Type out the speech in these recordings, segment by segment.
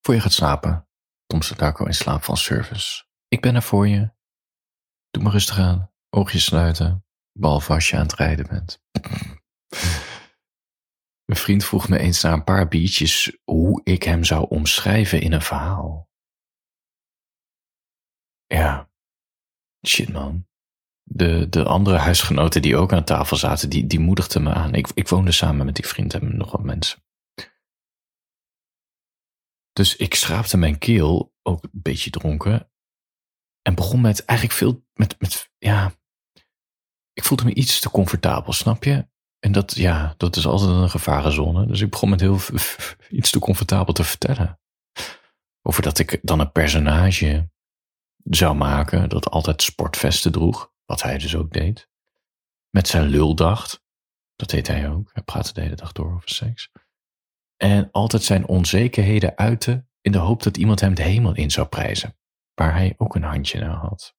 Voor je gaat slapen, Tom Sadako in slaap van service. Ik ben er voor je. Doe maar rustig aan, oogjes sluiten, behalve als je aan het rijden bent. Mijn vriend vroeg me eens na een paar biertjes hoe ik hem zou omschrijven in een verhaal. Ja, shit man. De, de andere huisgenoten die ook aan tafel zaten, die, die moedigden me aan. Ik, ik woonde samen met die vriend en nog wat mensen. Dus ik schraapte mijn keel, ook een beetje dronken. En begon met eigenlijk veel, met, met, ja. Ik voelde me iets te comfortabel, snap je? En dat, ja, dat is altijd een gevarenzone. Dus ik begon met heel iets te comfortabel te vertellen. Over dat ik dan een personage zou maken dat altijd sportvesten droeg, wat hij dus ook deed. Met zijn luldacht, dat deed hij ook. Hij praatte de hele dag door over seks. En altijd zijn onzekerheden uiten in de hoop dat iemand hem de hemel in zou prijzen, waar hij ook een handje naar had.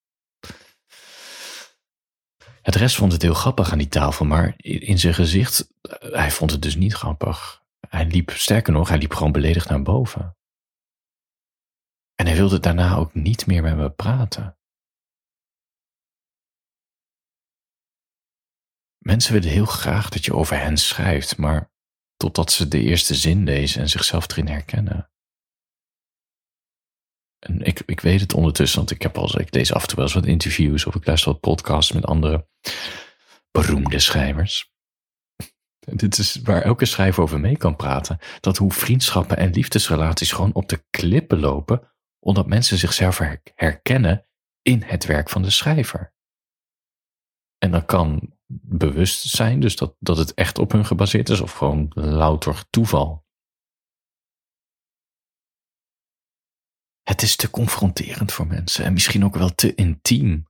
Het rest vond het heel grappig aan die tafel, maar in zijn gezicht, eh, hij vond het dus niet grappig. Hij liep, sterker nog, hij liep gewoon beledigd naar boven. En hij wilde daarna ook niet meer met me praten. Mensen willen heel graag dat je over hen schrijft, maar totdat ze de eerste zin lezen en zichzelf erin herkennen. En ik, ik weet het ondertussen, want ik, heb al, ik lees af en toe wel eens wat interviews of ik luister wat podcasts met andere beroemde schrijvers. Dit is waar elke schrijver over mee kan praten. Dat hoe vriendschappen en liefdesrelaties gewoon op de klippen lopen, omdat mensen zichzelf herkennen in het werk van de schrijver. En dat kan bewust zijn, dus dat, dat het echt op hun gebaseerd is, of gewoon louter toeval. Het is te confronterend voor mensen en misschien ook wel te intiem.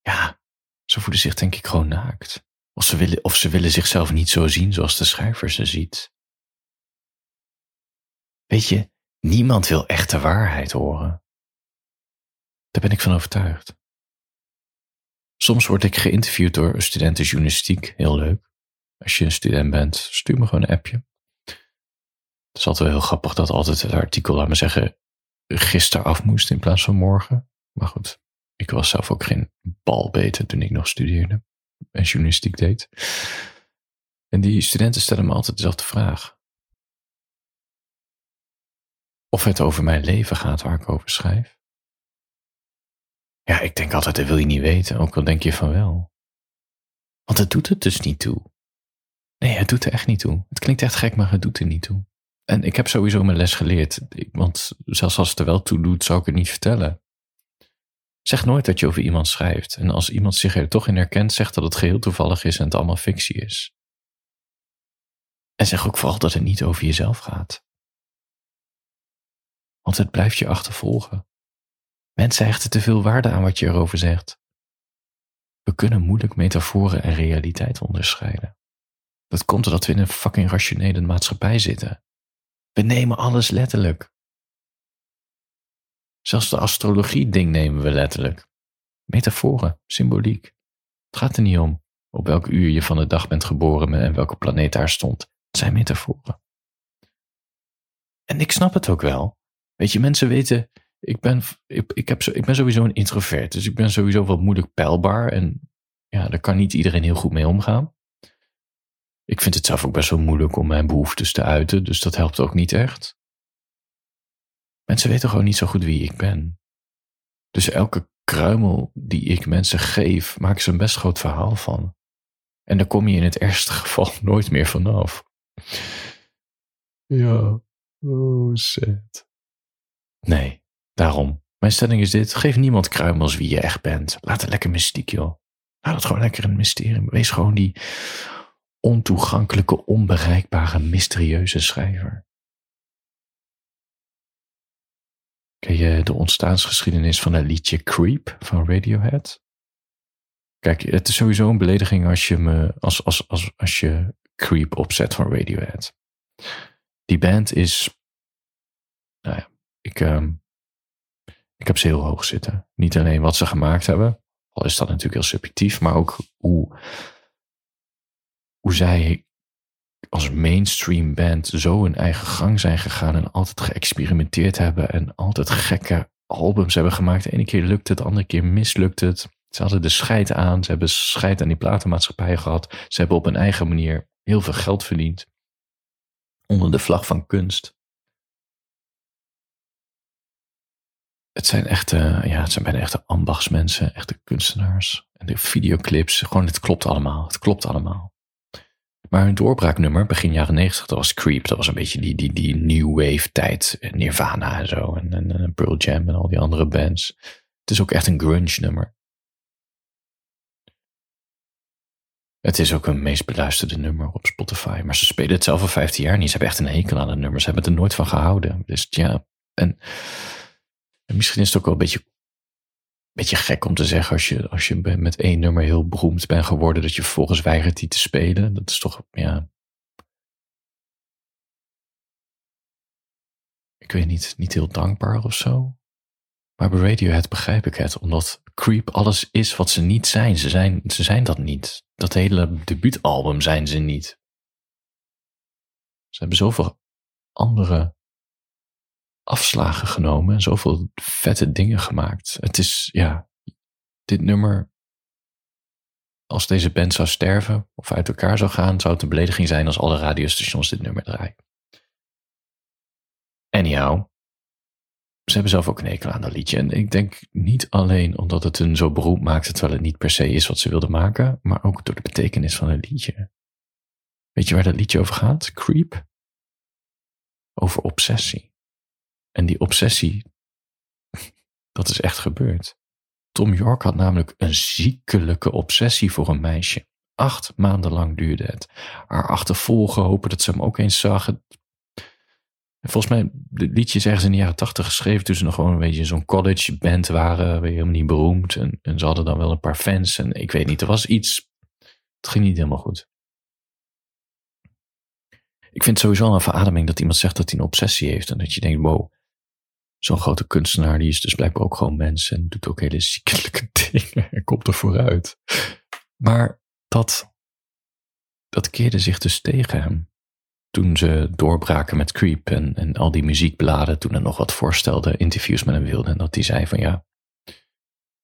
Ja, ze voelen zich denk ik gewoon naakt. Of ze willen, of ze willen zichzelf niet zo zien zoals de schrijver ze ziet. Weet je, niemand wil echte waarheid horen. Daar ben ik van overtuigd. Soms word ik geïnterviewd door studenten journalistiek, heel leuk. Als je een student bent, stuur me gewoon een appje. Het is altijd wel heel grappig dat altijd het artikel, laat me zeggen, gisteren af moest in plaats van morgen. Maar goed, ik was zelf ook geen bal beter toen ik nog studeerde en journalistiek deed. En die studenten stellen me altijd dezelfde vraag. Of het over mijn leven gaat waar ik over schrijf. Ja, ik denk altijd, dat wil je niet weten, ook al denk je van wel. Want het doet het dus niet toe. Nee, het doet er echt niet toe. Het klinkt echt gek, maar het doet er niet toe. En ik heb sowieso mijn les geleerd, want zelfs als het er wel toe doet, zou ik het niet vertellen. Zeg nooit dat je over iemand schrijft. En als iemand zich er toch in herkent, zeg dat het geheel toevallig is en het allemaal fictie is. En zeg ook vooral dat het niet over jezelf gaat. Want het blijft je achtervolgen. Mensen hechten te veel waarde aan wat je erover zegt. We kunnen moeilijk metaforen en realiteit onderscheiden. Dat komt doordat we in een fucking rationele maatschappij zitten. We nemen alles letterlijk. Zelfs de astrologie-ding nemen we letterlijk. Metaforen, symboliek. Het gaat er niet om op welk uur je van de dag bent geboren en welke planeet daar stond. Het zijn metaforen. En ik snap het ook wel. Weet je, mensen weten, ik ben, ik, ik, heb, ik ben sowieso een introvert, dus ik ben sowieso wat moeilijk peilbaar en ja, daar kan niet iedereen heel goed mee omgaan. Ik vind het zelf ook best wel moeilijk om mijn behoeftes te uiten, dus dat helpt ook niet echt. Mensen weten gewoon niet zo goed wie ik ben. Dus elke kruimel die ik mensen geef, maak ze een best groot verhaal van. En daar kom je in het ergste geval nooit meer vanaf. Ja, oh sad. Nee, daarom. Mijn stelling is dit: geef niemand kruimels wie je echt bent. Laat het lekker mystiek, joh. Laat het gewoon lekker een mysterie. Wees gewoon die ontoegankelijke, onbereikbare, mysterieuze schrijver. Ken je de ontstaansgeschiedenis van het liedje Creep van Radiohead? Kijk, het is sowieso een belediging als je, me, als, als, als, als je Creep opzet van Radiohead. Die band is. Nou ja, ik, um, ik heb ze heel hoog zitten. Niet alleen wat ze gemaakt hebben, al is dat natuurlijk heel subjectief, maar ook hoe, hoe zij als mainstream band zo hun eigen gang zijn gegaan en altijd geëxperimenteerd hebben en altijd gekke albums hebben gemaakt. De ene keer lukt het, de andere keer mislukt het. Ze hadden de scheid aan, ze hebben scheid aan die platenmaatschappij gehad. Ze hebben op hun eigen manier heel veel geld verdiend. Onder de vlag van kunst. Het zijn echte, ja, het zijn bijna echte ambachtsmensen, echte kunstenaars. En de videoclips, gewoon het klopt allemaal. Het klopt allemaal. Maar hun doorbraaknummer, begin jaren 90, dat was Creep. Dat was een beetje die, die, die new wave tijd. Nirvana en zo. En, en, Pearl Jam en al die andere bands. Het is ook echt een grunge nummer. Het is ook een meest beluisterde nummer op Spotify. Maar ze spelen het zelf al 15 jaar niet. Ze hebben echt een hekel aan het nummer. Ze hebben het er nooit van gehouden. Dus ja, en, en misschien is het ook wel een beetje beetje gek om te zeggen als je, als je met één nummer heel beroemd bent geworden, dat je vervolgens weigert die te spelen. Dat is toch, ja. Ik weet niet, niet heel dankbaar of zo. Maar bij Radiohead begrijp ik het, omdat Creep alles is wat ze niet zijn. Ze zijn, ze zijn dat niet. Dat hele debuutalbum zijn ze niet. Ze hebben zoveel andere afslagen genomen en zoveel vette dingen gemaakt. Het is, ja, dit nummer, als deze band zou sterven of uit elkaar zou gaan, zou het een belediging zijn als alle radiostations dit nummer draaien. Anyhow, ze hebben zelf ook een hekel aan dat liedje. En ik denk niet alleen omdat het hun zo beroemd maakte, terwijl het niet per se is wat ze wilden maken, maar ook door de betekenis van het liedje. Weet je waar dat liedje over gaat? Creep? Over obsessie. En die obsessie, dat is echt gebeurd. Tom York had namelijk een ziekelijke obsessie voor een meisje. Acht maanden lang duurde het. Haar achtervolgen, hopen dat ze hem ook eens zag. volgens mij, het liedje is ergens in de jaren tachtig geschreven toen ze nog gewoon een beetje zo'n college band waren, weer helemaal niet beroemd. En, en, ze hadden dan wel een paar fans en ik weet niet, er was iets, het ging niet helemaal goed. Ik vind het sowieso een verademing dat iemand zegt dat hij een obsessie heeft en dat je denkt, wow, zo'n grote kunstenaar, die is dus blijkbaar ook gewoon mens en doet ook hele ziekelijke dingen en komt er vooruit. Maar dat, dat keerde zich dus tegen hem. Toen ze doorbraken met Creep en, en al die muziekbladen, toen er nog wat voorstelde, interviews met hem wilden. En dat hij zei van ja,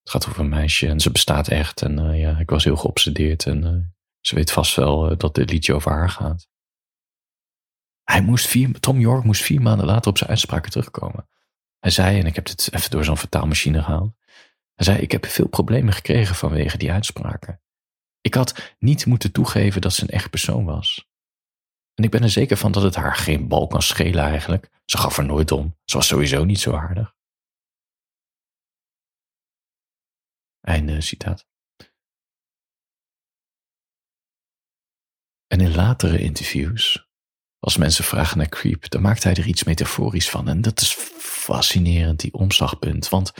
het gaat over een meisje en ze bestaat echt. En uh, ja, ik was heel geobsedeerd en uh, ze weet vast wel uh, dat dit liedje over haar gaat. Hij moest vier, Tom York moest vier maanden later op zijn uitspraken terugkomen. Hij zei, en ik heb dit even door zo'n vertaalmachine gehaald. Hij zei, ik heb veel problemen gekregen vanwege die uitspraken. Ik had niet moeten toegeven dat ze een echt persoon was. En ik ben er zeker van dat het haar geen bal kan schelen eigenlijk. Ze gaf er nooit om. Ze was sowieso niet zo aardig. Einde citaat. En in latere interviews als mensen vragen naar creep, dan maakt hij er iets metaforisch van. En dat is fascinerend, die omslagpunt. Want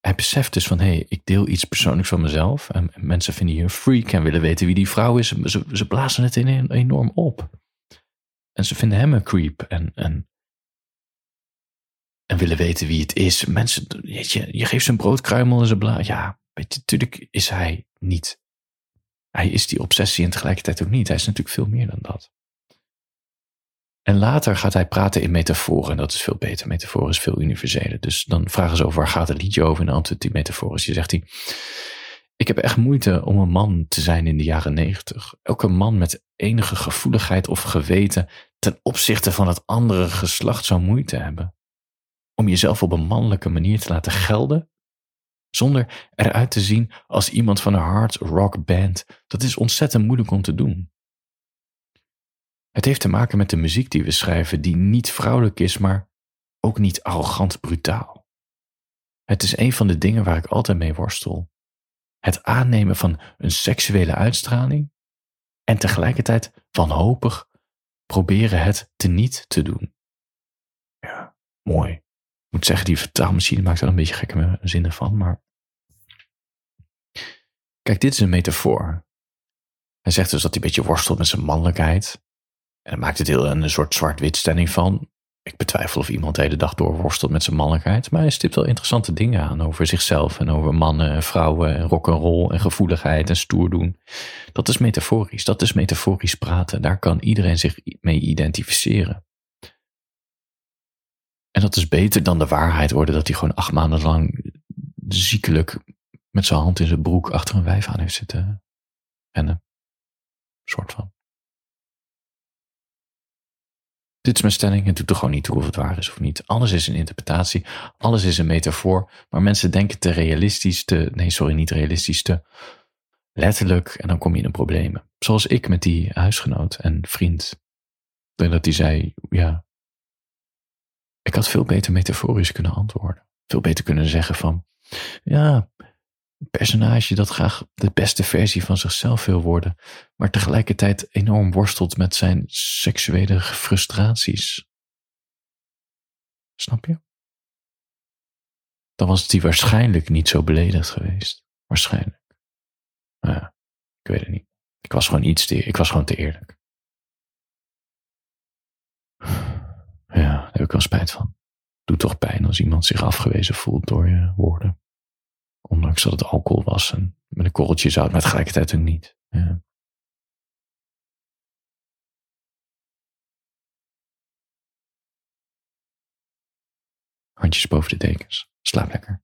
hij beseft dus van, hé, hey, ik deel iets persoonlijks van mezelf. En mensen vinden je een freak en willen weten wie die vrouw is. Ze, ze blazen het enorm op. En ze vinden hem een creep. En, en, en willen weten wie het is. Mensen, je, je geeft ze een broodkruimel en ze blazen. Ja, weet je, natuurlijk is hij niet. Hij is die obsessie en tegelijkertijd ook niet. Hij is natuurlijk veel meer dan dat. En later gaat hij praten in metaforen. En dat is veel beter. Metaforen is veel universeler. Dus dan vragen ze over waar gaat het liedje over. En dan antwoordt die metaforen. Je zegt hij. Ik heb echt moeite om een man te zijn in de jaren negentig. Elke man met enige gevoeligheid of geweten ten opzichte van het andere geslacht zou moeite hebben. Om jezelf op een mannelijke manier te laten gelden, zonder eruit te zien als iemand van een hard rock band, dat is ontzettend moeilijk om te doen. Het heeft te maken met de muziek die we schrijven, die niet vrouwelijk is, maar ook niet arrogant brutaal. Het is een van de dingen waar ik altijd mee worstel. Het aannemen van een seksuele uitstraling en tegelijkertijd wanhopig proberen het te niet te doen. Ja, mooi. Ik moet zeggen, die vertaalmachine maakt er een beetje gekke zinnen van, maar. Kijk, dit is een metafoor. Hij zegt dus dat hij een beetje worstelt met zijn mannelijkheid. En daar maakt het heel een soort zwart-wit stelling van. ik betwijfel of iemand de hele dag doorworstelt met zijn mannelijkheid. Maar hij stipt wel interessante dingen aan over zichzelf en over mannen en vrouwen en rock'n'roll en gevoeligheid en stoer doen. Dat is metaforisch. Dat is metaforisch praten. Daar kan iedereen zich mee identificeren. En dat is beter dan de waarheid worden dat hij gewoon acht maanden lang ziekelijk met zijn hand in zijn broek achter een wijf aan heeft zitten rennen. Soort van. Dit is mijn stelling. Het doet er gewoon niet toe of het waar is of niet. Alles is een interpretatie. Alles is een metafoor. Maar mensen denken te realistisch, te. Nee, sorry, niet realistisch, te letterlijk. En dan kom je in problemen. Zoals ik met die huisgenoot en vriend. En dat die zei: Ja, ik had veel beter metaforisch kunnen antwoorden. Veel beter kunnen zeggen van, ja, een personage dat graag de beste versie van zichzelf wil worden, maar tegelijkertijd enorm worstelt met zijn seksuele frustraties. Snap je? Dan was die waarschijnlijk niet zo beledigd geweest. Waarschijnlijk. ja, ik weet het niet. Ik was gewoon iets te, ik was gewoon te eerlijk. Ja, daar heb ik wel spijt van. Doet toch pijn als iemand zich afgewezen voelt door je woorden. Ondanks dat het alcohol was en met een korreltje zout, maar tegelijkertijd ook niet. Ja. Handjes boven de dekens. Slaap lekker.